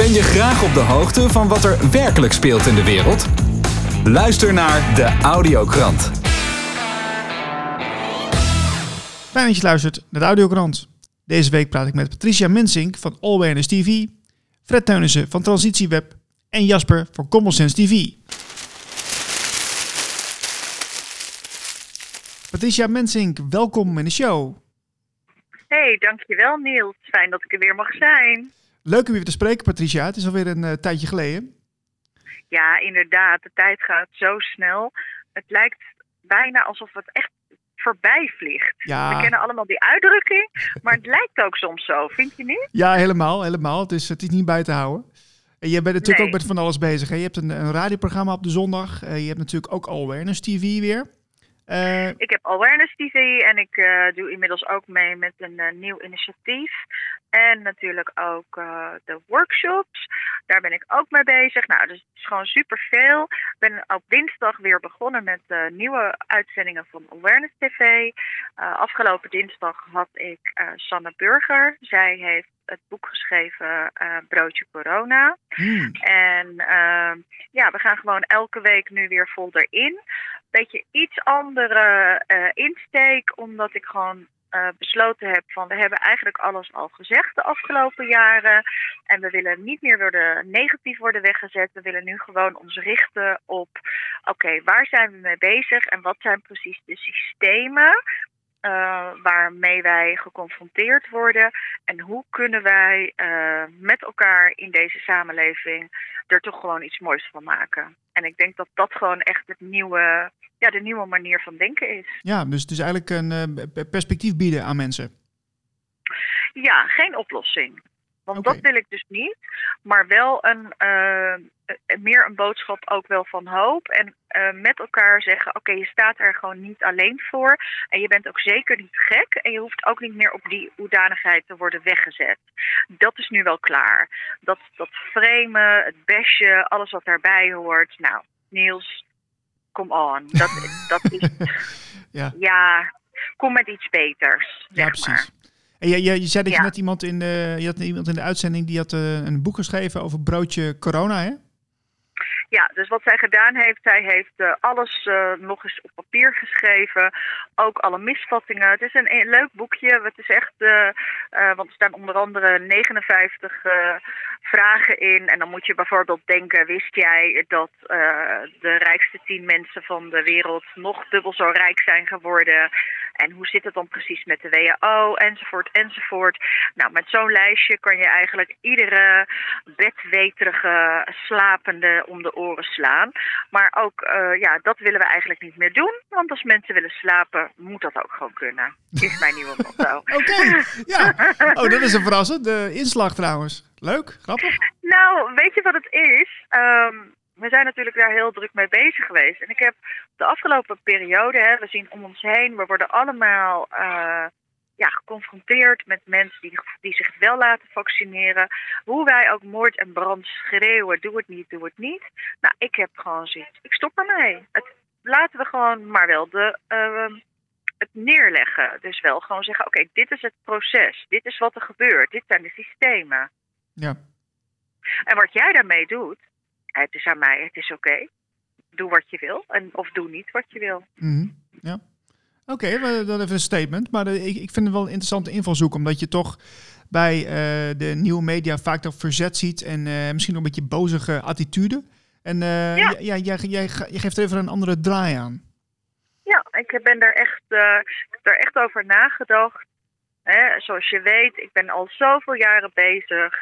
Ben je graag op de hoogte van wat er werkelijk speelt in de wereld? Luister naar de Audiokrant. Fijn dat je luistert naar de Audiokrant. Deze week praat ik met Patricia Mensink van All Awareness TV, Fred Teunissen van Transitieweb en Jasper van Common Sense TV. Patricia Mensink, welkom in de show. Hey, dankjewel Niels. Fijn dat ik er weer mag zijn. Leuk om je weer te spreken, Patricia. Het is alweer een eh, tijdje geleden. Ja, inderdaad. De tijd gaat zo snel. Het lijkt bijna alsof het echt voorbij vliegt. Ja. We kennen allemaal die uitdrukking, maar het lijkt ook soms zo, vind je niet? Ja, helemaal, helemaal. Het is, het is niet bij te houden. En je bent natuurlijk Nee. ook met van alles bezig. Hè? Je hebt een, een radioprogramma op de zondag. Eh, je hebt natuurlijk ook Awareness TV weer. Eh, Ik heb Awareness TV en ik eh, doe inmiddels ook mee met een eh, nieuw initiatief. En natuurlijk ook de workshops. Daar ben ik ook mee bezig. Nou, dus het is gewoon superveel. Ik ben op dinsdag weer begonnen met nieuwe uitzendingen van Awareness TV. Afgelopen dinsdag had ik Sanne Burger. Zij heeft het boek geschreven eh, Broodje Corona. hmm, En ehm, ja, we gaan gewoon elke week nu weer vol erin. Beetje iets andere eh, insteek, omdat ik gewoon eh, besloten heb van we hebben eigenlijk alles al gezegd de afgelopen jaren. En we willen niet meer worden negatief worden weggezet. We willen nu gewoon ons richten op oké, waar zijn we mee bezig en wat zijn precies de systemen eh, waarmee wij geconfronteerd worden. En hoe kunnen wij eh, met elkaar in deze samenleving er toch gewoon iets moois van maken. En ik denk dat dat gewoon echt het nieuwe, ja, de nieuwe manier van denken is. ja, dus het is eigenlijk een eh, perspectief bieden aan mensen. Ja, geen oplossing. Want dat wil ik dus niet. Maar wel een, eh, eh, meer een boodschap ook wel van hoop. En eh, met elkaar zeggen, oké, je staat er gewoon niet alleen voor. En je bent ook zeker niet gek. En je hoeft ook niet meer op die hoedanigheid te worden weggezet. Dat is nu wel klaar. Dat, dat framen, het besje, alles wat daarbij hoort. Nou, Niels, come on. Dat, dat is, Ja, ja, kom met iets beters. ja zeg maar. En je, je, je zei dat je Ja. net iemand in de, je had iemand in de uitzending die had eh, een boek geschreven over broodje corona, hè? Ja, dus wat zij gedaan heeft, zij heeft eh, alles eh, nog eens op papier geschreven. Ook alle misvattingen. Het is een, een leuk boekje. Het is echt, want er staan onder andere 59 eh, vragen in. En dan moet je bijvoorbeeld denken, wist jij dat de rijkste 10 mensen van de wereld nog dubbel zo rijk zijn geworden? En hoe zit het dan precies met de WHO? Enzovoort, enzovoort. Nou, met zo'n lijstje kan je eigenlijk iedere bedweterige slapende om de oren slaan. Maar ook, eh, ja, dat willen we eigenlijk niet meer doen. Want als mensen willen slapen, moet dat ook gewoon kunnen. Is mijn nieuwe motto. Oké, ja. Oh, dat is een verrassend. De inslag trouwens. Leuk, grappig. Nou, weet je wat het is? Ehm, we zijn natuurlijk daar heel druk mee bezig geweest. En ik heb de afgelopen periode, hè, we zien om ons heen, we worden allemaal eh, ja, geconfronteerd met mensen die, die zich wel laten vaccineren. Hoe wij ook moord en brand schreeuwen, doe het niet, doe het niet. Nou, ik heb gewoon zoiets, ik stop ermee. Het, laten we gewoon maar wel de, ehm, het neerleggen. Dus wel gewoon zeggen, oké, dit is het proces. Dit is wat er gebeurt. Dit zijn de systemen. Ja. En wat jij daarmee doet, het is aan mij, het is oké. Doe wat je wil en, of doe niet wat je wil. Mhm, ja. Oké, we- dan even een statement. Maar de- ik, ik vind het wel een interessante invalshoek, omdat je toch bij eh, de nieuwe media vaak dat verzet ziet en eh, misschien nog een beetje bozige attitude. En eh, Ja. jij, jij, je geeft even een andere draai aan. Ja, ik ben daar echt, daar echt over nagedacht. Hè, zoals je weet, ik ben al zoveel jaren bezig.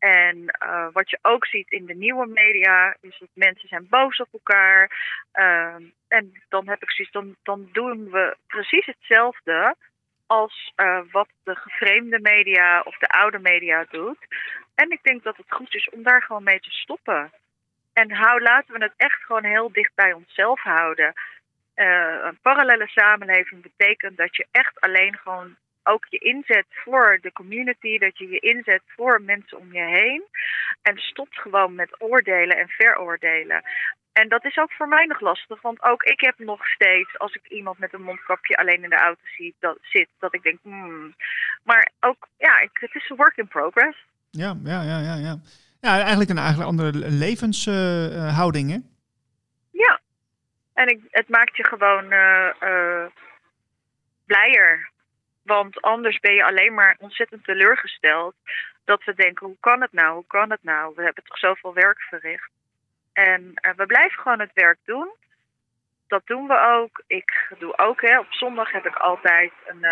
En eh, wat je ook ziet in de nieuwe media, is dat mensen zijn boos op elkaar. Ehm, en dan heb ik dan, dan doen we precies hetzelfde als eh, wat de geframed media of de oude media doet. En ik denk dat het goed is om daar gewoon mee te stoppen. En hou, laten we het echt gewoon heel dicht bij onszelf houden. Eh, een parallele samenleving betekent dat je echt alleen gewoon ook je inzet voor de community, dat je je inzet voor mensen om je heen. En stopt gewoon met oordelen en veroordelen. En dat is ook voor mij nog lastig, want ook ik heb nog steeds, als ik iemand met een mondkapje alleen in de auto zie, dat, zit, dat ik denk, hmm. Maar ook, ja, het is een work in progress. Ja, ja, ja, ja. ja. Ja, eigenlijk een eigenlijk andere levenshouding, hè? Ja. En ik, het maakt je gewoon eh, eh, blijer. Want anders ben je alleen maar ontzettend teleurgesteld. Dat we denken, hoe kan het nou? Hoe kan het nou? We hebben toch zoveel werk verricht. En eh, we blijven gewoon het werk doen. Dat doen we ook. Ik doe ook, hè, op zondag heb ik altijd een,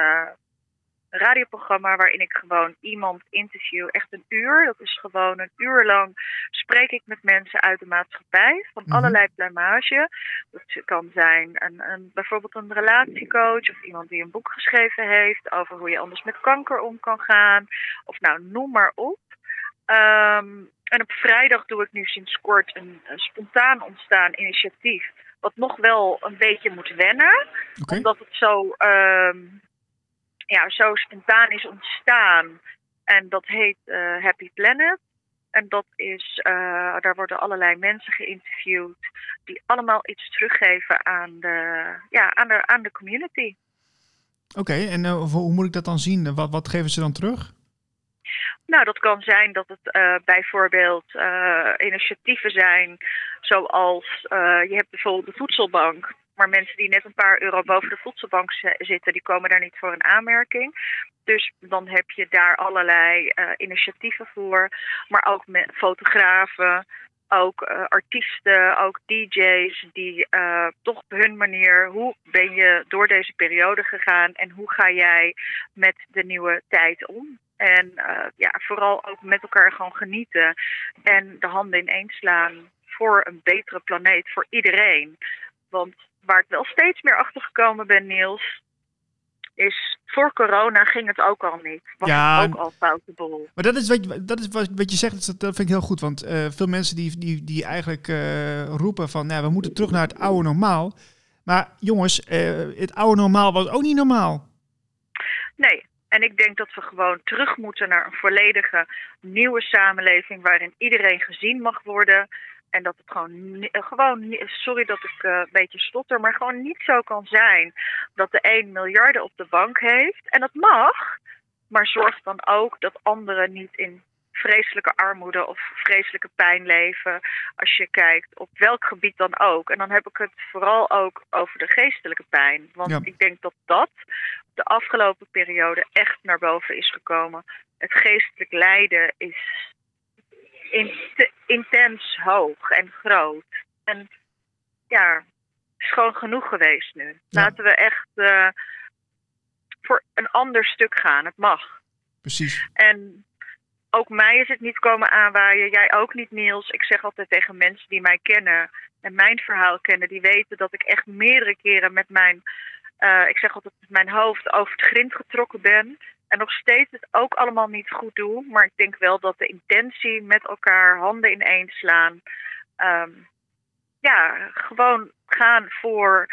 een radioprogramma waarin ik gewoon iemand interview. Echt een uur. Dat is gewoon een uur lang spreek ik met mensen uit de maatschappij. Van Mhm. allerlei plumage. Dat kan zijn een, een, bijvoorbeeld een relatiecoach. Of iemand die een boek geschreven heeft over hoe je anders met kanker om kan gaan. Of nou, noem maar op. Ehm, en op vrijdag doe ik nu sinds kort een, een spontaan ontstaan initiatief. Wat nog wel een beetje moet wennen omdat het zo, ehm, ja, zo spontaan is ontstaan. En dat heet eh, Happy Planet. En dat is, eh, daar worden allerlei mensen geïnterviewd die allemaal iets teruggeven aan de, ja, aan de, aan de community. Oké, en eh, hoe moet ik dat dan zien? Wat, wat geven ze dan terug? Nou, dat kan zijn dat het bijvoorbeeld initiatieven zijn, zoals je hebt bijvoorbeeld de voedselbank. Maar mensen die net een paar euro boven de voedselbank zi- zitten, die komen daar niet voor een aanmerking. Dus dan heb je daar allerlei eh, initiatieven voor. Maar ook met fotografen, ook eh, artiesten, ook DJ's die eh, toch op hun manier, hoe ben je door deze periode gegaan en hoe ga jij met de nieuwe tijd om? En ja, vooral ook met elkaar gewoon genieten en de handen ineens slaan voor een betere planeet voor iedereen. Want waar ik wel steeds meer achter gekomen ben, Niels, is voor corona ging het ook al niet. Was Ja, ook al foute boel. Maar dat is wat je, dat is wat, wat je zegt, dat, dat vind ik heel goed. Want eh, veel mensen die, die, die eigenlijk eh, roepen van, nou, we moeten terug naar het oude normaal. Maar jongens, eh, het oude normaal was ook niet normaal. Nee. En ik denk dat we gewoon terug moeten naar een volledige nieuwe samenleving waarin iedereen gezien mag worden. En dat het gewoon, eh, gewoon sorry dat ik eh, een beetje stotter, maar gewoon niet zo kan zijn dat de een miljarden op de bank heeft. En dat mag, maar zorg dan ook dat anderen niet in vreselijke armoede of vreselijke pijn leven. Als je kijkt op welk gebied dan ook. En dan heb ik het vooral ook over de geestelijke pijn. Want Ja. ik denk dat dat de afgelopen periode echt naar boven is gekomen. Het geestelijk lijden is in, intens hoog en groot. En ja, het is gewoon genoeg geweest nu. Ja. Laten we echt eh, voor een ander stuk gaan. Het mag. Precies. En ook mij is het niet komen aanwaaien. Jij ook niet, Niels. Ik zeg altijd tegen mensen die mij kennen en mijn verhaal kennen, die weten dat ik echt meerdere keren met mijn, eh, ik zeg altijd met mijn hoofd over het grind getrokken ben. En nog steeds het ook allemaal niet goed doe. Maar ik denk wel dat de intentie met elkaar handen ineen slaan. ehm, ja, gewoon gaan voor.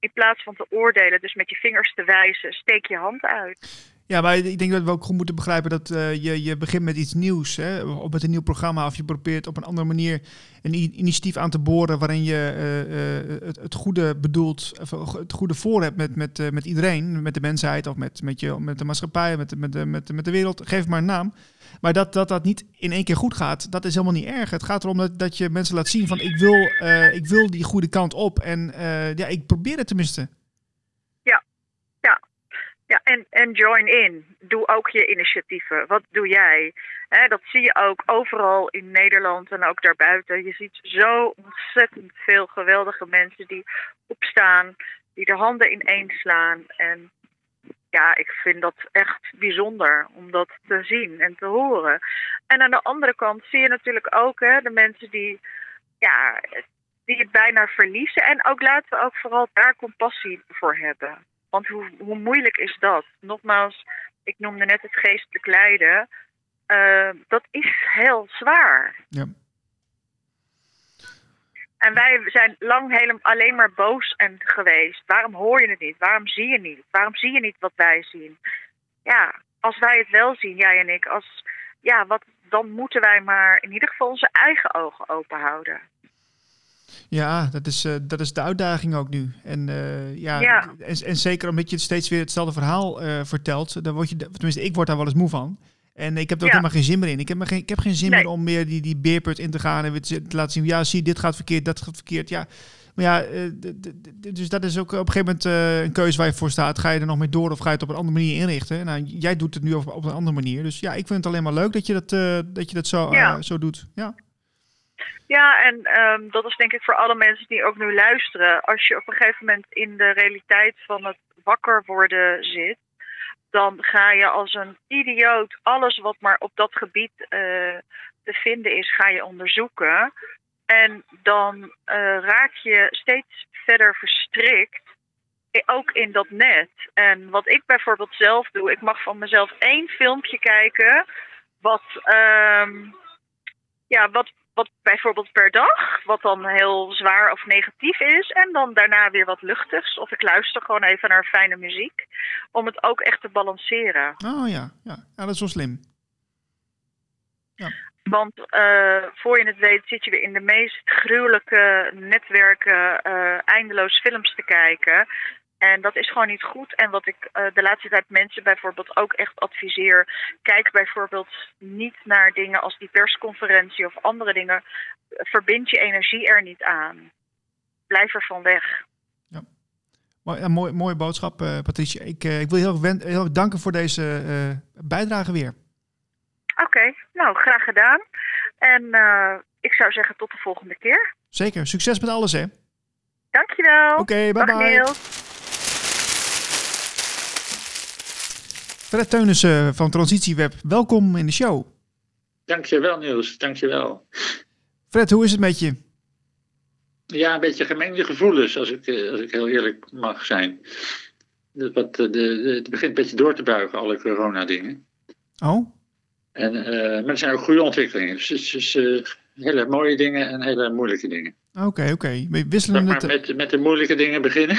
In plaats van te oordelen, dus met je vingers te wijzen, steek je hand uit. Ja, maar ik denk dat we ook goed moeten begrijpen dat eh, je, je begint met iets nieuws. Hè, of met een nieuw programma. Of je probeert op een andere manier een initiatief aan te boren. waarin je eh, eh, het, het goede bedoelt. Of het goede voor hebt met, met, eh, met iedereen. Met de mensheid of met, met, je, met de maatschappij. Met, met, de, met, met de wereld. Geef maar een naam. Maar dat, dat dat niet in één keer goed gaat, dat is helemaal niet erg. Het gaat erom dat, dat je mensen laat zien van ik wil, eh, ik wil die goede kant op. En eh, ja, ik probeer het tenminste. En, join in. Doe ook je initiatieven. Wat doe jij? Dat zie je ook overal in Nederland en ook daarbuiten. Je ziet zo ontzettend veel geweldige mensen die opstaan, die de handen ineen slaan. En ja, ik vind dat echt bijzonder om dat te zien en te horen. En aan de andere kant zie je natuurlijk ook de mensen die, ja, die het bijna verliezen. En ook laten we ook vooral daar compassie voor hebben. Want hoe, hoe moeilijk is dat? Nogmaals, ik noemde net het geestelijk lijden. Eh, dat is heel zwaar. Ja. En wij zijn lang helemaal alleen maar boos en geweest. Waarom hoor je het niet? Waarom zie je niet? Waarom zie je niet wat wij zien? Ja, als wij het wel zien, jij en ik, als, ja, wat, dan moeten wij maar in ieder geval onze eigen ogen open houden. Ja, dat is, eh, dat is de uitdaging ook nu. En, eh, ja, Ja. En, en zeker omdat je steeds weer hetzelfde verhaal eh, vertelt. Dan word je, tenminste, ik word daar wel eens moe van. En ik heb er ook Ja. helemaal geen zin meer in. Ik heb, me geen, ik heb geen zin Nee. meer om meer die, die beerput in te gaan en weer te te laten zien, ja, zie, dit gaat verkeerd, dat gaat verkeerd. Ja, maar ja, dus dat is ook op een gegeven moment een keuze waar je voor staat. Ga je er nog mee door of ga je het op een andere manier inrichten? Nou, jij doet het nu op, op een andere manier. Dus ja, ik vind het alleen maar leuk dat je dat, dat, je dat zo, Ja. zo doet. Ja. Ja, en ehm, dat is denk ik voor alle mensen die ook nu luisteren. Als je op een gegeven moment in de realiteit van het wakker worden zit, dan ga je als een idioot alles wat maar op dat gebied eh, te vinden is, ga je onderzoeken. En dan eh, raak je steeds verder verstrikt, ook in dat net. En wat ik bijvoorbeeld zelf doe, ik mag van mezelf één filmpje kijken, wat, ehm, ja, wat wat bijvoorbeeld per dag, wat dan heel zwaar of negatief is. En dan daarna weer wat luchtigs. Of ik luister gewoon even naar fijne muziek. Om het ook echt te balanceren. Oh ja, ja. ja, dat is wel slim. Want eh, voor je het weet zit je weer in de meest gruwelijke netwerken eh, eindeloos films te kijken. En dat is gewoon niet goed. En wat ik eh, de laatste tijd mensen bijvoorbeeld ook echt adviseer. Kijk bijvoorbeeld niet naar dingen als die persconferentie of andere dingen. Verbind je energie er niet aan. Blijf er van weg. Ja, mooi, mooie boodschap, eh, Patricia. Ik, eh, ik wil je heel, wen- heel erg danken voor deze bijdrage weer. Oké, nou graag gedaan. En ik zou zeggen tot de volgende keer. Zeker. Succes met alles, hè? Oké, Dankjewel. bye Dag bye. Niels. Fred Teunissen van Transitieweb, welkom in de show. Dankjewel Niels, dankjewel. Fred, hoe is het met je? Ja, een beetje gemengde gevoelens, als ik, eh, als ik heel eerlijk mag zijn. Wat, eh, de, de, het begint een beetje door te buigen, alle corona-dingen. Oh, En, eh, maar er zijn ook goede ontwikkelingen. Dus het is dus, eh, hele mooie dingen en hele moeilijke dingen. Oké, oké. Ik wisselen maar met, met de moeilijke dingen beginnen?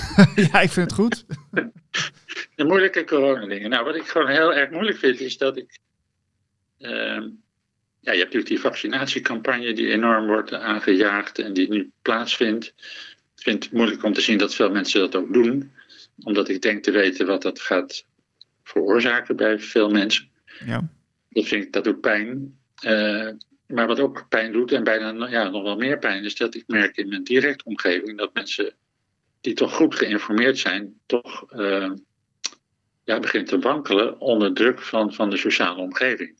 ja, ik vind het goed. De moeilijke coronadingen. Nou, wat ik gewoon heel erg moeilijk vind, is dat ik. ehm, ja, je hebt natuurlijk die vaccinatiecampagne die enorm wordt aangejaagd en die nu plaatsvindt. Ik vind het moeilijk om te zien dat veel mensen dat ook doen, omdat ik denk te weten wat dat gaat veroorzaken bij veel mensen. Ja. Dat, vind ik, dat doet pijn. Eh, maar wat ook pijn doet, en bijna ja, nog wel meer pijn, is dat ik merk in mijn directe omgeving dat mensen die toch goed geïnformeerd zijn, toch eh, ja, beginnen te wankelen onder druk van, van de sociale omgeving.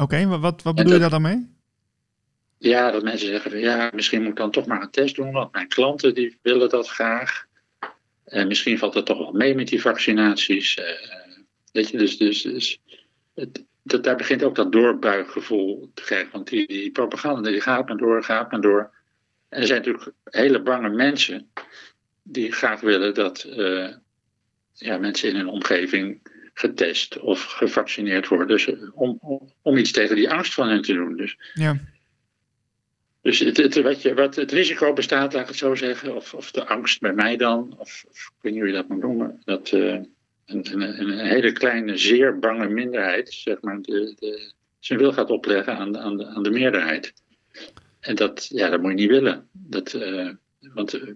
Oké, wa- wat, wat bedoel je daar dan mee? Ja, dat mensen zeggen van ja, misschien moet ik dan toch maar een test doen, want mijn klanten die willen dat graag. En misschien valt het toch wel mee met die vaccinaties. eh, weet je, dus, dus, dus het, dat, daar begint ook dat doorbuiggevoel te krijgen. Want die, die propaganda die gaat maar door, gaat maar door. En er zijn natuurlijk hele bange mensen die graag willen dat eh, ja, mensen in hun omgeving getest of gevaccineerd worden. Dus eh, om, om, om iets tegen die angst van hen te doen. Dus Ja. dus het, het, wat je, wat het risico bestaat, laat ik het zo zeggen, of, of de angst bij mij dan, of, of ik weet niet hoe je dat moet noemen, dat eh, een, een, een hele kleine, zeer bange minderheid, zeg maar, de, de, zijn wil gaat opleggen aan, de- aan, de, aan de meerderheid. En dat, ja, dat moet je niet willen. Dat, eh, want, eh,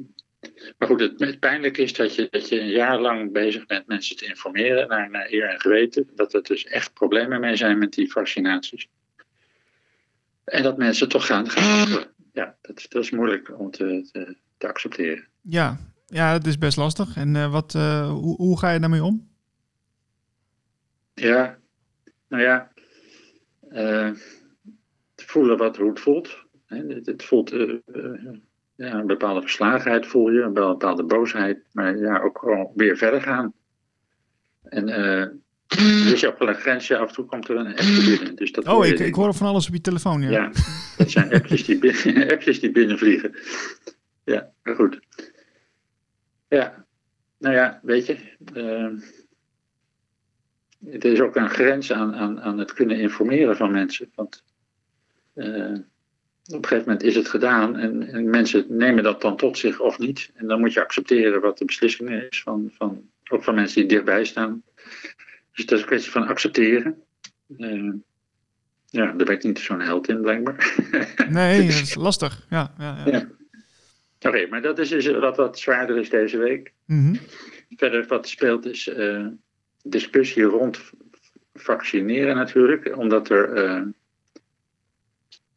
maar goed, het, het pijnlijke is dat je, dat je een jaar lang bezig bent mensen te informeren naar, naar eer en geweten, dat er dus echt problemen mee zijn met die vaccinaties. En dat mensen toch gaan. gaan ja, dat, dat is moeilijk om te, te, te accepteren. Ja. Ja, dat is best lastig. En eh, wat, eh, hoe, hoe ga je daarmee om? Ja, nou ja. te voelen wat, hoe het voelt. Het, het voelt. ja, een bepaalde verslagenheid voel je, een bepaalde boosheid. Maar ja, ook gewoon weer verder gaan. En. dus op een grensje af en toe komt er een appje binnen. Dus dat Oh, ik, ik hoor van alles op je telefoon. Ja. Ja, dat zijn appjes die, binnen, appjes die binnenvliegen. Ja, maar goed. Ja, nou ja, weet je. ehm, er is ook een grens aan, aan, aan het kunnen informeren van mensen. Want eh, op een gegeven moment is het gedaan en, en mensen nemen dat dan tot zich of niet. En dan moet je accepteren wat de beslissing is, van, van, ook van mensen die dichtbij staan. Dus dat is een kwestie van accepteren. Eh, ja, daar ben ik niet zo'n held in, blijkbaar. Nee, dat is lastig. Ja, ja, ja. Ja. Oké, maar dat is dus wat wat zwaarder is deze week. Mhm. Verder wat speelt is eh, discussie rond vaccineren natuurlijk, omdat er. eh,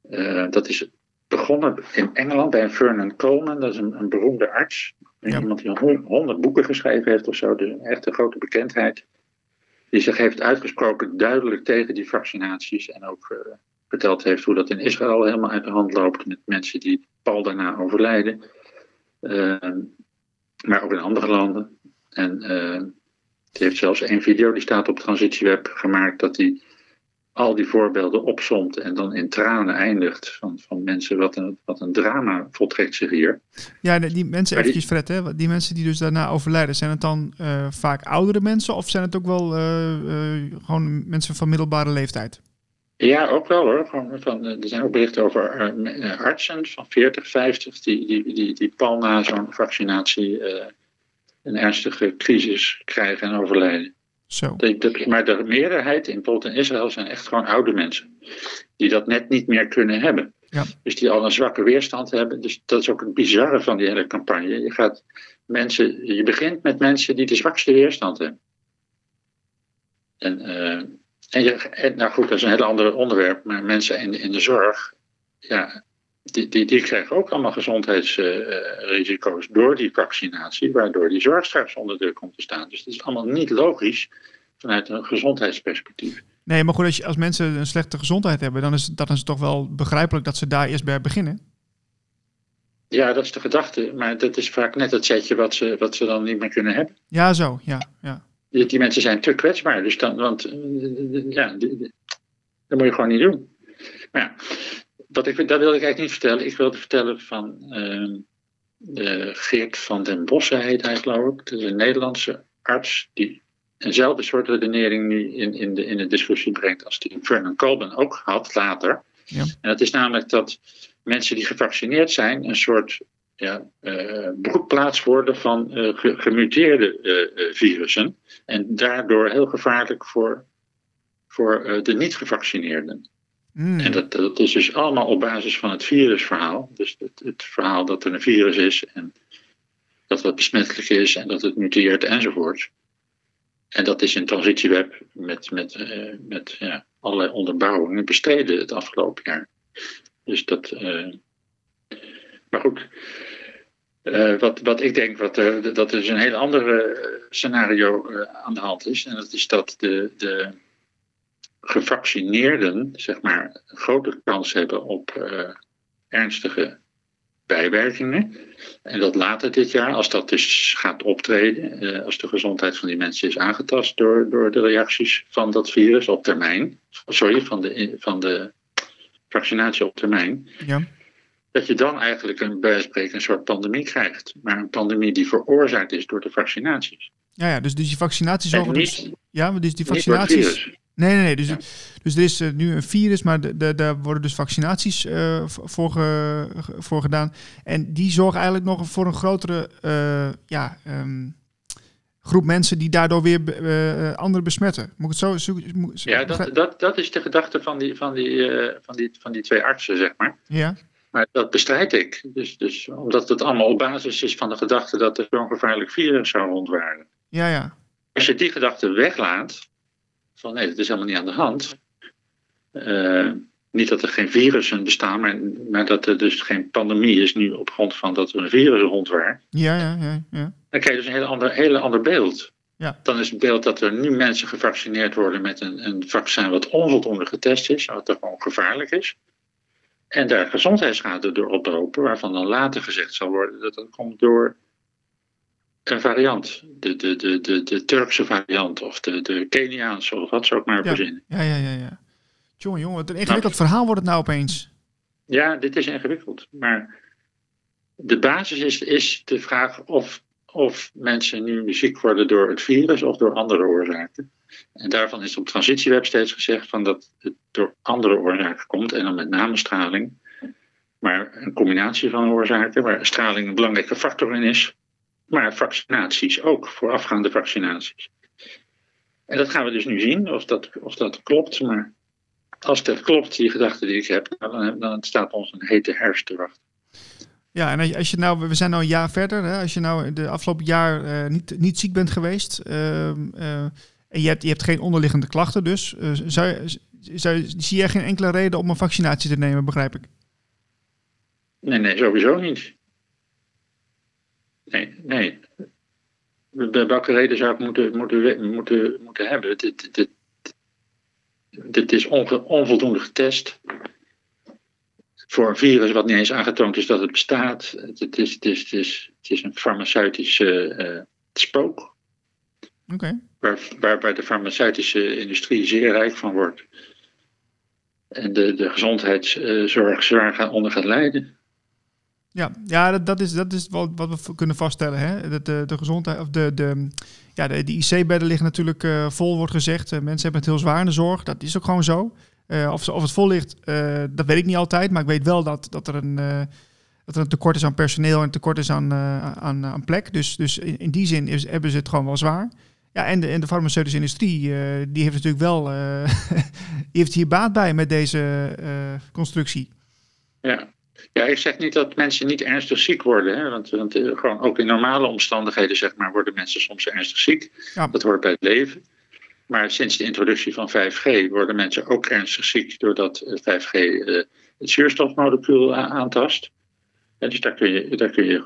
eh, dat is begonnen in Engeland bij Vernon Coleman, dat is een, een beroemde arts. Ja. Iemand die hon- honderd boeken geschreven heeft of zo, dus echt een grote bekendheid. Die zich heeft uitgesproken duidelijk tegen die vaccinaties en ook verteld heeft hoe dat in Israël helemaal uit de hand loopt met mensen die pal daarna overlijden. Eh, maar ook in andere landen. En eh, die heeft zelfs één video, die staat op Transitieweb, gemaakt dat hij al die voorbeelden opsomt en dan in tranen eindigt van, van mensen. Wat een, wat een drama voltrekt zich hier. Ja, die mensen, Maar eventjes Fred, hè, die mensen die dus daarna overlijden, zijn het dan eh, vaak oudere mensen of zijn het ook wel eh, eh, gewoon mensen van middelbare leeftijd? Ja, ook wel hoor. Van, eh, er zijn ook berichten over eh, eh, artsen van 40, 50 die, die, die, die pal na zo'n vaccinatie een ernstige crisis krijgen en overlijden. Zo. De- de- maar de meerderheid in bijvoorbeeld in Israël zijn echt gewoon oude mensen. Die dat net niet meer kunnen hebben. Ja. Dus die al een zwakke weerstand hebben. Dus dat is ook het bizarre van die hele campagne. Je, gaat mensen, je begint met mensen die de zwakste weerstand hebben. En, en, je, nou goed, dat is een heel ander onderwerp. Maar mensen in, in de zorg, ja, die, die, die krijgen ook allemaal gezondheidsrisico's door die vaccinatie. Waardoor die zorg straks onder druk komt te staan. Dus het is allemaal niet logisch vanuit een gezondheidsperspectief. Nee, maar goed, als, je, als mensen een slechte gezondheid hebben, dan is, dan is het toch wel begrijpelijk dat ze daar eerst bij beginnen. Ja, dat is de gedachte. Maar dat is vaak net het setje wat ze, wat ze dan niet meer kunnen hebben. Ja, zo, ja, ja. Die, die mensen zijn te kwetsbaar. Dus dan, want eh, ja, dat moet je gewoon niet doen. Maar ja, wat ik, dat wilde ik eigenlijk niet vertellen. Ik wilde vertellen van ehm, de Geert van den Bossen heet hij geloof ik. Dat is een Nederlandse arts die eenzelfde soort redenering nu in, in, de, in de discussie brengt als die Vernon Colben ook had later. Ja. En dat is namelijk dat mensen die gevaccineerd zijn een soort ja, eh, broedplaats worden van eh, ge- gemuteerde eh, eh, virussen. En daardoor heel gevaarlijk voor, voor eh, de niet-gevaccineerden. Mm. En dat, dat is dus allemaal op basis van het virusverhaal. Dus het, het verhaal dat er een virus is en dat het besmettelijk is en dat het muteert enzovoort. En dat is in transitieweb met, met, eh, met ja, allerlei onderbouwingen bestreden het afgelopen jaar. Dus dat. eh, maar goed. Eh, wat, wat ik denk wat dat er dus een heel ander eh, scenario eh, aan de hand is. En dat is dat de, de gevaccineerden zeg maar, een grote kans hebben op ernstige bijwerkingen. En dat later dit jaar, als dat dus gaat optreden, als de gezondheid van die mensen is aangetast door, door de reacties van dat virus op termijn, sorry, van de, van de vaccinatie op termijn, Ja. Dat je dan eigenlijk een, bij wijze van spreken een soort pandemie krijgt. Maar een pandemie die veroorzaakt is door de vaccinaties. Ja, ja, dus, dus die vaccinaties En zorgen dus... niet, Ja, maar dus die vaccinaties... Nee, nee, nee. Dus, Ja. dus er is eh, nu een virus, maar de, de, daar worden dus vaccinaties eh, voor, ge- voor gedaan. En die zorgen eigenlijk nog voor een grotere eh, ja, ehm, groep mensen die daardoor weer anderen besmetten. Moet ik het zo... moet- Ja, dat, dat, dat is de gedachte van die, van, die, van, die, van die twee artsen, zeg maar. ja, Maar dat bestrijd ik. Dus, dus omdat het allemaal op basis is van de gedachte dat er zo'n gevaarlijk virus zou rondwaren. ja, ja. Als je die gedachte weglaat, van nee, dat is helemaal niet aan de hand. Eh, niet dat er geen virussen bestaan, maar, maar dat er dus geen pandemie is nu op grond van dat er een virus rondwaart. Ja, ja, ja, ja. Dan krijg je dus een heel ander, hele ander beeld. Ja. Dan is het beeld dat er nu mensen gevaccineerd worden met een, een vaccin wat onvoldoende getest is, wat er gewoon gevaarlijk is. En daar gezondheidsschade door oplopen, waarvan dan later gezegd zal worden dat dat komt door een variant. De, de, de, de, de Turkse variant of de, de Keniaanse of wat ze ook maar Ja. verzinnen. Ja, ja, ja, ja. Jongen, jongen, wat een ingewikkeld verhaal wordt het nou opeens. Ja, dit is ingewikkeld. Maar de basis is, is de vraag of, of mensen nu ziek worden door het virus of door andere oorzaken. En daarvan is op transitieweb steeds gezegd van dat het door andere oorzaken komt. En dan met name straling. Maar een combinatie van oorzaken, waar straling een belangrijke factor in is. Maar vaccinaties ook, voorafgaande vaccinaties. En dat gaan we dus nu zien, of dat, of dat klopt. Maar als dat klopt, die gedachte die ik heb, nou, dan, dan staat ons een hete herfst te wachten. Ja, en als je, nou, we zijn nou een jaar verder. Hè, als je nou de afgelopen jaar eh, niet, niet ziek bent geweest. ehm, eh, En je hebt, je hebt geen onderliggende klachten dus. Uh, zou, zou, zie jij geen enkele reden om een vaccinatie te nemen, begrijp ik? Nee, nee, sowieso niet. Nee, nee. Welke reden zou ik moeten, moeten, moeten, moeten hebben? Dit, dit, dit is onvoldoende getest. Voor een virus wat niet eens aangetoond is dat het bestaat. Het is, het is, het is, het is een farmaceutische uh, spook. Okay. Waar, waar, waar de farmaceutische industrie zeer rijk van wordt. En de, de gezondheidszorg zwaar gaan, onder gaat lijden. Ja, ja dat, dat, is, dat is wat, wat we kunnen vaststellen. Hè? Dat de, de gezondheid, of de, de, ja, de, de IC-bedden liggen natuurlijk uh, vol, wordt gezegd. Uh, mensen hebben het heel zwaar in de zorg. Dat is ook gewoon zo. Uh, of, of het vol ligt, dat weet ik niet altijd. Maar ik weet wel dat, dat, er, een, dat er een tekort is aan personeel en een tekort is aan, aan, aan plek. Dus, dus in, in die zin is, hebben ze het gewoon wel zwaar. Ja, en de, en de farmaceutische industrie, die heeft natuurlijk wel, die heeft hier baat bij met deze constructie. Ja, ja, ik zeg niet dat mensen niet ernstig ziek worden. Hè? Want, want eh, gewoon ook in normale omstandigheden zeg maar, worden mensen soms ernstig ziek. Ja. Dat hoort bij het leven. Maar sinds de introductie van 5G worden mensen ook ernstig ziek doordat 5G uh, eh, het zuurstofmolecuul aantast. En dus daar kun je, daar kun je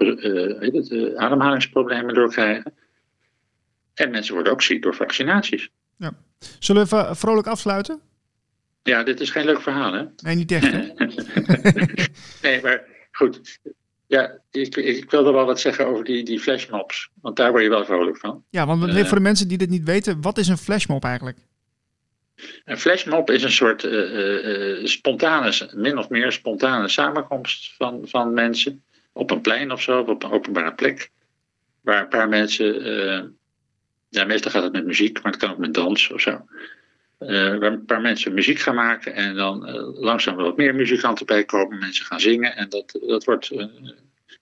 uh, ademhalingsproblemen door krijgen. En mensen worden ook ziek door vaccinaties. Ja. Zullen we vrolijk afsluiten? Ja, dit is geen leuk verhaal, hè? Nee, niet echt. nee, maar goed. Ja, ik, ik wilde wel wat zeggen over die, die flashmobs. Want daar word je wel vrolijk van. Ja, want uh, voor de mensen die dit niet weten, wat is een flashmob eigenlijk? Een flashmob is een soort uh, uh, spontane, min of meer spontane samenkomst van, van mensen. Op een plein of zo, op een openbare plek. Waar een paar mensen, ja, meestal gaat het met muziek, maar het kan ook met dans of zo. Uh, waar een paar mensen muziek gaan maken en dan uh, langzaam wat meer muzikanten bij komen, mensen gaan zingen en dat, dat wordt uh,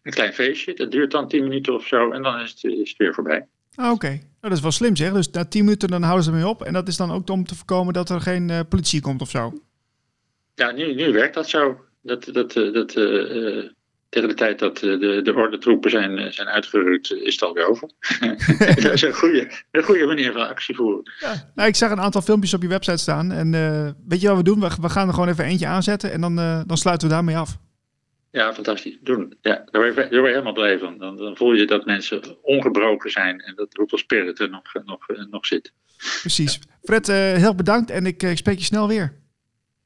een klein feestje. Dat duurt dan tien minuten of zo en dan is het, is het weer voorbij. Ah, Oké, okay. nou, dat is wel slim zeg. Dus na tien minuten dan houden ze ermee op en dat is dan ook om te voorkomen dat er geen politie komt of zo? Ja, nu, nu werkt dat zo. Dat, dat, dat, tegen de tijd dat eh, de, de ordentroepen zijn, eh, zijn uitgerukt, is het alweer over. dat is een goede, een goede manier van actie voeren. Ja, nou, ik zag een aantal filmpjes op je website staan. En uh, weet je wat we doen? We, we, gaan er gewoon even eentje aanzetten en dan, uh, dan sluiten we daarmee af. Ja, fantastisch. Doen. Ja, daar word je, daar word je helemaal blij van. Dan, dan, voel je dat mensen ongebroken zijn en dat hoeveel spirit er nog, nog, nog zit. Precies. Ja. Fred, uh, heel bedankt en ik, ik spreek je snel weer.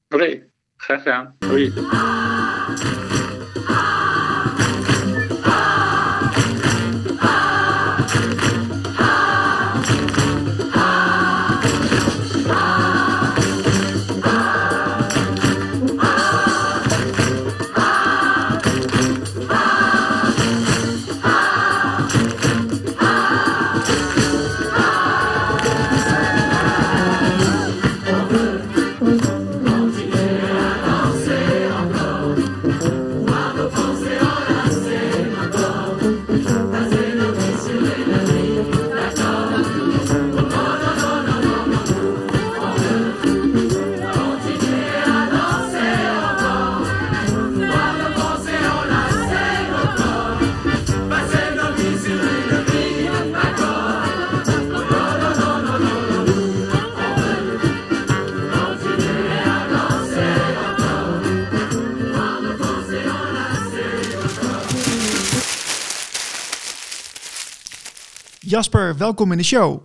Oké, okay, graag gedaan. Hoi. Welkom in de show.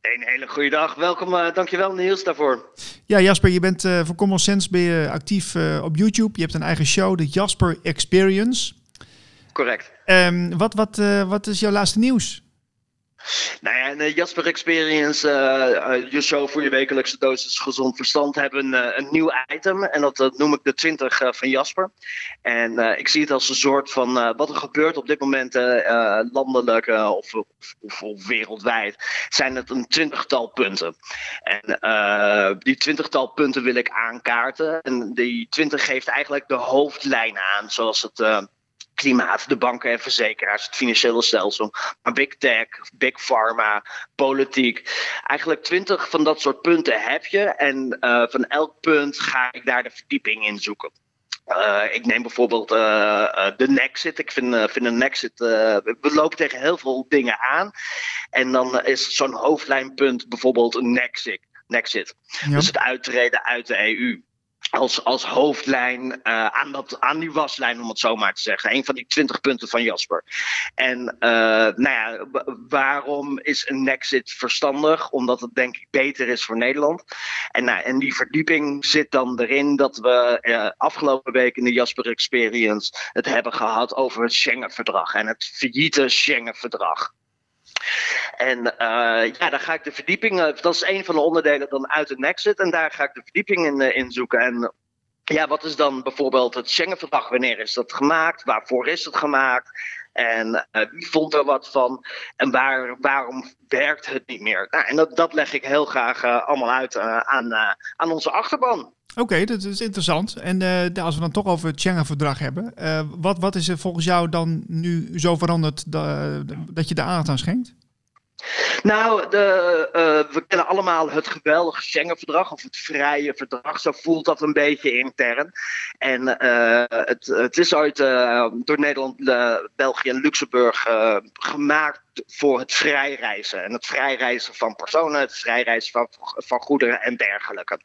Een hele goede dag. Welkom, uh, dankjewel Niels daarvoor. Ja, Jasper, je bent uh, voor Common Sense ben je actief uh, op YouTube. Je hebt een eigen show, de Jasper Experience. Correct. Um, wat, wat, wat is jouw laatste nieuws? Nou ja, de Jasper Experience, uh, uh, je show voor je wekelijkse dosis gezond verstand, hebben een nieuw item. En dat noem ik de 20 van Jasper. En ik zie het als een soort van wat er gebeurt op dit moment landelijk of, of, of, wereldwijd. Zijn het een twintigtal punten. En die twintigtal punten wil ik aankaarten. En die 20 geeft eigenlijk de hoofdlijnen aan, zoals het klimaat, de banken en verzekeraars, het financiële stelsel, maar big tech, big pharma, politiek. Eigenlijk twintig van dat soort punten heb je en uh, van elk punt ga ik daar de verdieping in zoeken. ik neem bijvoorbeeld de Nexit. Ik vind, vind een Nexit. we lopen tegen heel veel dingen aan. En dan is zo'n hoofdlijnpunt bijvoorbeeld een Nexit. Nexit. Dus het uittreden uit de EU als, als hoofdlijn uh, aan, dat, aan die waslijn, om het zo maar te zeggen. Een van die twintig punten van Jasper. En uh, nou ja, waarom is een Nexit verstandig? Omdat het denk ik beter is voor Nederland. En, nou, en die verdieping zit dan erin dat we uh, afgelopen week in de Jasper Experience het hebben gehad over het Schengen-verdrag en het failliete Schengen-verdrag. En uh, ja, daar ga ik de verdieping, uh, dat is een van de onderdelen dan uit de Nexit. En daar ga ik de verdieping in, uh, in zoeken. En ja, wat is dan bijvoorbeeld het Schengen-verdrag? Wanneer is dat gemaakt? Waarvoor is het gemaakt? En wie vond er wat van? En waar, waarom werkt het niet meer? Nou, en dat, dat leg ik heel graag allemaal uit aan, aan onze achterban. Oké, dat is interessant. En als we dan toch over het Schengen-verdrag hebben, wat, wat is er volgens jou dan nu zo veranderd dat, dat je de aandacht aan schenkt? Nou, de, uh, we kennen allemaal het geweldige Schengen-verdrag, of het vrije verdrag, zo voelt dat een beetje intern. En uh, het, het, is ooit uh, door Nederland, België en Luxemburg gemaakt voor het vrijreizen. En het vrijreizen van personen, het vrijreizen van, van goederen en dergelijke.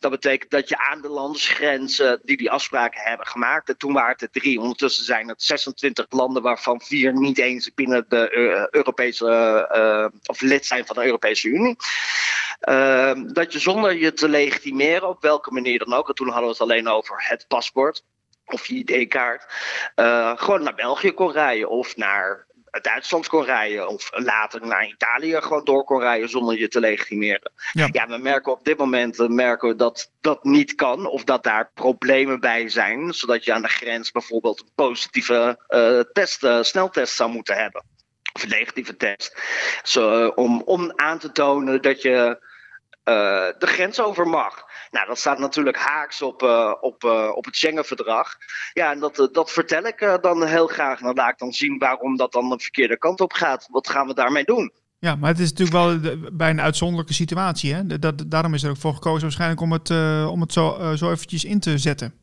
Dat betekent dat je aan de landsgrenzen die die afspraken hebben gemaakt, en toen waren het er drie, ondertussen zijn het 26 landen waarvan vier niet eens binnen de Europese, uh, of lid zijn van de Europese Unie. Uh, dat je zonder je te legitimeren, op welke manier dan ook, en toen hadden we het alleen over het paspoort of je ID-kaart, uh, gewoon naar België kon rijden of naar Duitsland kon rijden. Of later naar Italië gewoon door kon rijden zonder je te legitimeren. Ja, ja we merken op dit moment merken we dat dat niet kan. Of dat daar problemen bij zijn. Zodat je aan de grens bijvoorbeeld een positieve uh, test, uh, sneltest zou moeten hebben. Of een negatieve test. Zo, om, om aan te tonen dat je de grens over mag. Nou, dat staat natuurlijk haaks op, uh, op, uh, op het Schengen-verdrag. Ja, en dat, uh, dat vertel ik dan heel graag. En dan laat ik dan zien waarom dat dan de verkeerde kant op gaat. Wat gaan we daarmee doen? Ja, maar het is natuurlijk wel bij een uitzonderlijke situatie. Hè? Dat, daarom is er ook voor gekozen waarschijnlijk om het, om het zo, zo eventjes in te zetten.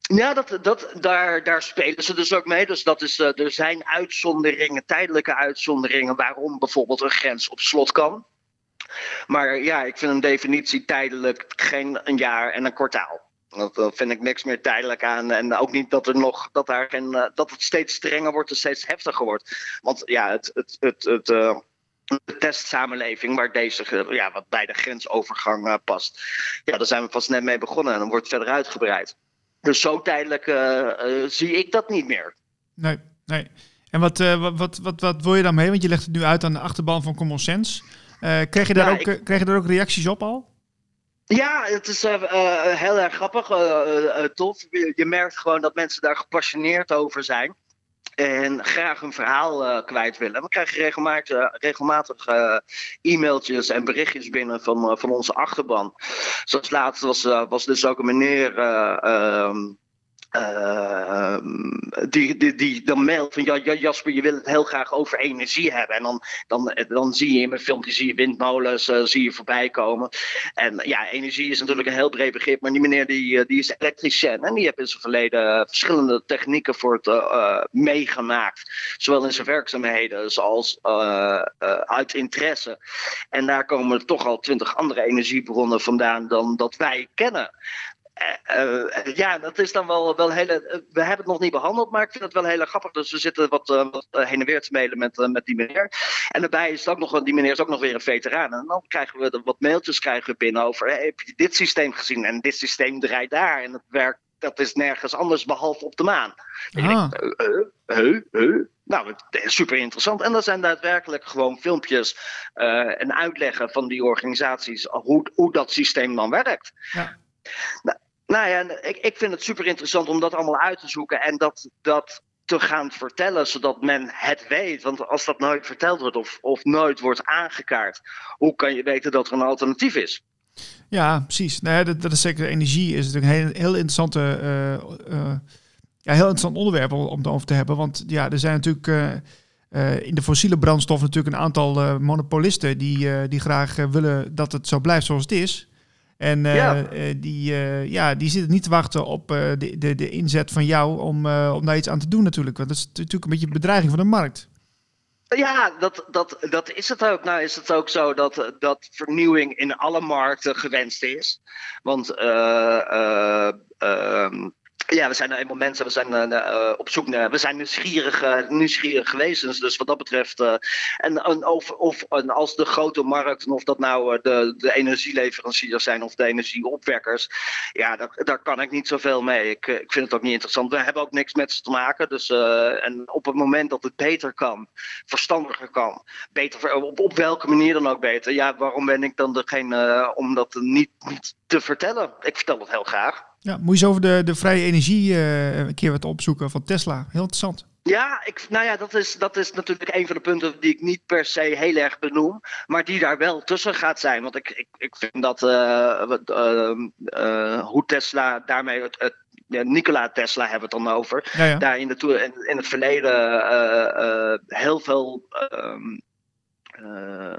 Ja, dat, dat, daar, daar spelen ze dus ook mee. Dus dat is, er zijn uitzonderingen, tijdelijke uitzonderingen, waarom bijvoorbeeld een grens op slot kan. Maar ja, ik vind een definitie tijdelijk geen een jaar en een kwartaal. Dat vind ik niks meer tijdelijk aan. En ook niet dat, er nog, dat, daar geen, eh, dat het steeds strenger wordt en steeds heftiger wordt. Want ja, het, het, het, het, uh, de testsamenleving waar deze, ja, wat bij de grensovergang past. Ja, daar zijn we pas net mee begonnen en dan wordt verder uitgebreid. Dus zo tijdelijk zie ik dat niet meer. Nee, nee. En wat, wat, wat, wat, wat wil je daarmee? Want je legt het nu uit aan de achterban van Common Sense. Uh, kreeg, je daar ook, ik... kreeg je daar ook reacties op al? Ja, het is uh, heel erg grappig, tof. Je, merkt gewoon dat mensen daar gepassioneerd over zijn. En graag een verhaal kwijt willen. We krijgen regelmatig, regelmatig e-mailtjes en berichtjes binnen van, van onze achterban. Zoals laatst was, was dus ook een meneer ehm, uh, die, die, die dan mailt van ja, Jasper, je wil het heel graag over energie hebben. En dan, dan, dan zie je in mijn filmpje zie je windmolens uh, zie je voorbij komen. En ja, energie is natuurlijk een heel breed begrip. Maar die meneer die, eh, die is elektricien. En die heeft in zijn verleden verschillende technieken voor het meegemaakt. Zowel in zijn werkzaamheden zoals uit interesse. En daar komen toch al twintig andere energiebronnen vandaan dan dat wij kennen. Uh, ja, dat is dan wel, wel hele. we hebben het nog niet behandeld, maar ik vind het wel heel grappig. Dus we zitten wat, uh, wat heen en weer te mailen met, met die meneer. En daarbij is ook nog, die meneer is ook nog weer een veteraan. En dan krijgen we wat mailtjes krijgen we binnen over. Hey, heb je dit systeem gezien? En dit systeem draait daar. En het werkt, dat is nergens anders behalve op de maan. Ah. Huh? Huh? Nou, super interessant. En dat zijn daadwerkelijk gewoon filmpjes en uitleggen van die organisaties hoe, hoe dat systeem dan werkt. Ja. Nou, nou ja, ik, ik vind het super interessant om dat allemaal uit te zoeken en dat, dat te gaan vertellen, zodat men het weet. Want als dat nooit verteld wordt of, of nooit wordt aangekaart, hoe kan je weten dat er een alternatief is? Ja, precies. Nee, dat, dat is zeker energie is natuurlijk een heel, heel interessante. Uh, uh, ja, heel interessant onderwerp om het over te hebben. Want ja, er zijn natuurlijk uh, in de fossiele brandstof natuurlijk een aantal monopolisten die, die graag willen dat het zo blijft zoals het is. En die, ja, die zitten niet te wachten op de, de, de inzet van jou om, om daar iets aan te doen natuurlijk. Want dat is natuurlijk een beetje een bedreiging van de markt. Ja, dat, dat, dat is het ook. Nou is het ook zo dat, dat vernieuwing in alle markten gewenst is. Want uh, ja, we zijn nou eenmaal mensen, we zijn uh, op zoek naar, we zijn nieuwsgierige, nieuwsgierige wezens. Dus wat dat betreft, uh, en, of, of als de grote markten, of dat nou de, de energieleveranciers zijn of de energieopwekkers, ja, daar, daar kan ik niet zoveel mee. Ik, ik vind het ook niet interessant. We hebben ook niks met ze te maken. Dus, en op het moment dat het beter kan, verstandiger kan, beter, op, op welke manier dan ook beter, ja, waarom ben ik dan degene om dat niet, niet te vertellen? Ik vertel het heel graag. Ja, moet je eens over de, de vrije energie uh, een keer wat opzoeken van Tesla. Heel interessant. Ja, ik, nou ja, dat is, dat is natuurlijk een van de punten die ik niet per se heel erg benoem, maar die daar wel tussen gaat zijn. Want ik, ik, ik vind dat uh, uh, hoe Tesla daarmee het, het ja, Nikola Tesla hebben we het dan over. Ja, ja. Daar in, de, in, in het verleden heel veel um, uh,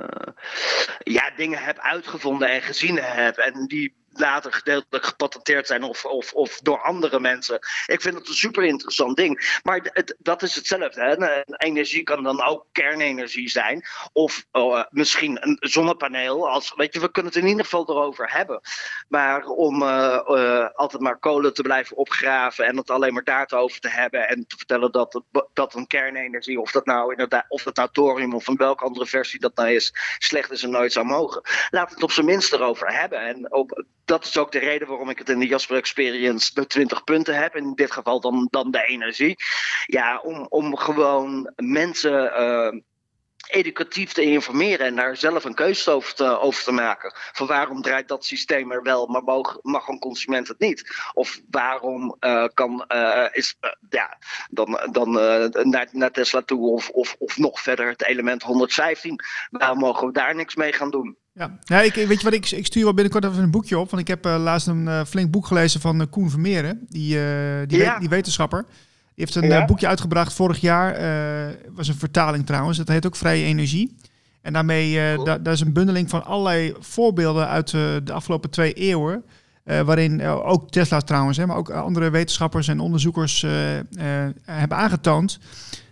ja, dingen heb uitgevonden en gezien heb. En die later gedeeltelijk gepatenteerd zijn of, of, of door andere mensen. Ik vind het een super interessant ding. Maar dat is hetzelfde. Hè? Energie kan dan ook kernenergie zijn. Of uh, misschien een zonnepaneel. Als, weet je, we kunnen het in ieder geval erover hebben. Maar om uh, uh, altijd maar kolen te blijven opgraven en het alleen maar daar over te hebben en te vertellen dat, dat een kernenergie, of dat nou inderdaad, of dat nou thorium of een welke andere versie dat nou is, slecht is en nooit zou mogen. Laat het op zijn minst erover hebben. En op, dat is ook de reden waarom ik het in de Jasper Experience de 20 punten heb. In dit geval dan, dan de energie. Ja, om, om gewoon mensen. Educatief te informeren en daar zelf een keuze over te, over te maken. Van waarom draait dat systeem er wel, maar mag, mag een consument het niet? Of waarom uh, kan, uh, is, uh, ja, dan, dan naar, naar Tesla toe of, of, of nog verder het element 115. Waarom mogen we daar niks mee gaan doen? Ja, ja ik, weet je wat, ik, ik stuur wel binnenkort even een boekje op. Want ik heb laatst een flink boek gelezen van Koen Vermeeren, die, die, ja. die wetenschapper. Heeft een ja. boekje uitgebracht vorig jaar. was een vertaling trouwens. Dat heet ook Vrije Energie. En daarmee, cool. da, daar is een bundeling van allerlei voorbeelden uit de afgelopen twee eeuwen. waarin ook Tesla trouwens, hè, maar ook andere wetenschappers en onderzoekers hebben aangetoond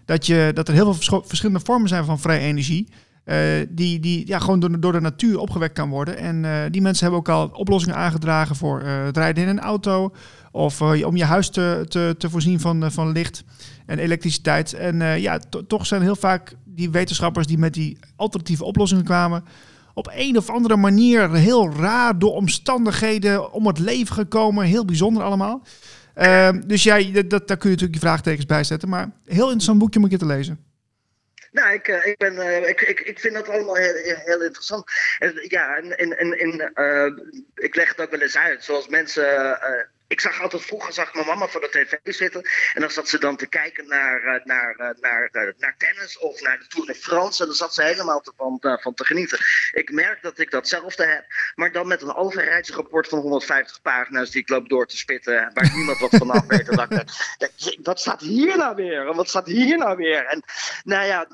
dat, je, dat er heel veel verschillende vormen zijn van vrije energie. Uh, die, die ja, gewoon door, door de natuur opgewekt kan worden. En uh, die mensen hebben ook al oplossingen aangedragen voor uh, het rijden in een auto. Of om je huis te, te, te voorzien van, van licht en elektriciteit. En ja, toch zijn heel vaak die wetenschappers die met die alternatieve oplossingen kwamen. Op een of andere manier heel raar door omstandigheden om het leven gekomen. Heel bijzonder allemaal. dus ja, dat, daar kun je natuurlijk je vraagtekens bij zetten. Maar heel interessant boekje moet je te lezen. Nou, ik, uh, ik, ben, uh, ik, ik, ik vind dat allemaal heel, heel interessant. En, ja, en, en, en uh, ik leg het ook wel eens uit. Zoals mensen ik zag altijd vroeger zag mijn mama voor de tv zitten. En dan zat ze dan te kijken naar, eh, naar, eh, naar, eh, naar tennis of naar de Tour de France. En dan zat ze helemaal te, van, van te genieten. Ik merk dat ik datzelfde heb. Maar dan met een overheidsrapport van 150 pagina's die ik loop door te spitten. Waar niemand wat van af weet. En ik, wat staat hier nou weer? Wat staat hier nou weer? En nou ja,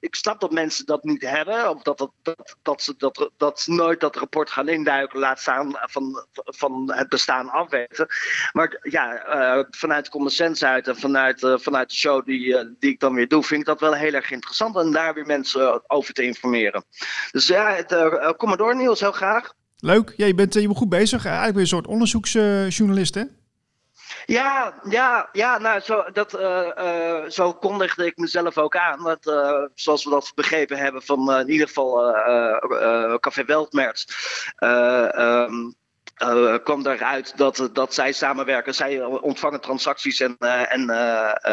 ik snap dat mensen dat niet hebben. Of dat, dat, dat, dat, ze, dat, dat nooit dat rapport gaan induiken. Laat staan van, van het bestaan afweten. Maar ja, uh, vanuit common sense uit en vanuit, uh, vanuit de show die, uh, die ik dan weer doe, vind ik dat wel heel erg interessant. En daar weer mensen over te informeren. Dus ja, het, kom maar door Niels, heel graag. Leuk, ja, je, bent, je bent goed bezig. Eigenlijk ben je een soort onderzoeksjournalist, hè? Ja, ja, ja nou, zo, dat, uh, uh, zo kondigde ik mezelf ook aan. Dat, uh, zoals we dat begrepen hebben van in ieder geval Café Weltmerz. Um, uh, kwam daaruit dat, dat zij samenwerken. Zij ontvangen transacties en, en, uh,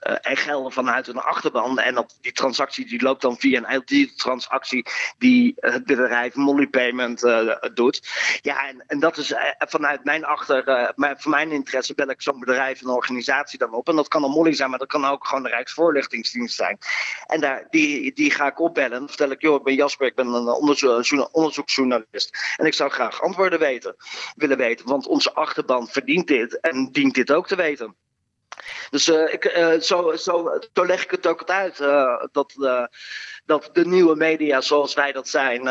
en gelden vanuit hun achterban. En dat, die transactie die loopt dan via een LT-transactie die het bedrijf Molly Payment doet. Ja, en, en dat is vanuit mijn achter, van mijn interesse bel ik zo'n bedrijf, een organisatie dan op. En dat kan een Molly zijn, maar dat kan ook gewoon de Rijksvoorlichtingsdienst zijn. En daar, die, die ga ik opbellen. Dan vertel ik, joh, ik ben Jasper, ik ben een onderzo onderzoeksjournalist. En ik zou graag antwoorden weten willen weten. Want onze achterban verdient dit en dient dit ook te weten. Dus uh, ik, uh, zo, leg ik het ook uit. Uh, dat, dat de nieuwe media zoals wij dat zijn,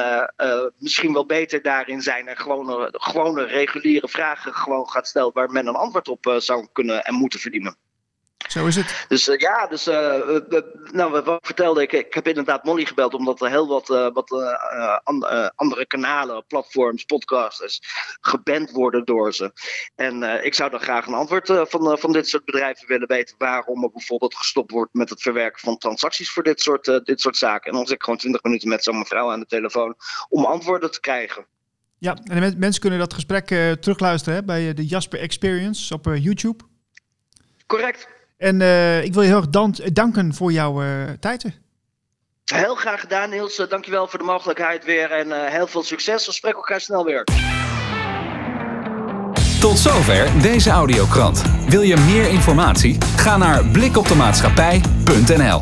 misschien wel beter daarin zijn en gewone, gewone reguliere vragen gewoon gaat stellen waar men een antwoord op zou kunnen en moeten verdienen. Zo is het. Dus uh, ja, dus uh, nou, wat vertelde ik? Ik heb inderdaad Molly gebeld, omdat er heel wat, uh, wat andere kanalen, platforms, podcasters geband worden door ze. En ik zou dan graag een antwoord van, van dit soort bedrijven willen weten waarom er bijvoorbeeld gestopt wordt met het verwerken van transacties voor dit soort, dit soort zaken. En dan zit ik gewoon 20 minuten met zo'n mevrouw aan de telefoon om antwoorden te krijgen. Ja, en mensen kunnen dat gesprek terugluisteren hè, bij de Jasper Experience op YouTube. Correct. En uh, ik wil je heel erg danken voor jouw uh, tijd. Heel graag gedaan, Niels. Uh, dankjewel voor de mogelijkheid weer en heel veel succes. We spreken elkaar snel weer. Tot zover deze audiokrant. Wil je meer informatie? Ga naar blikoptemaatschappij.nl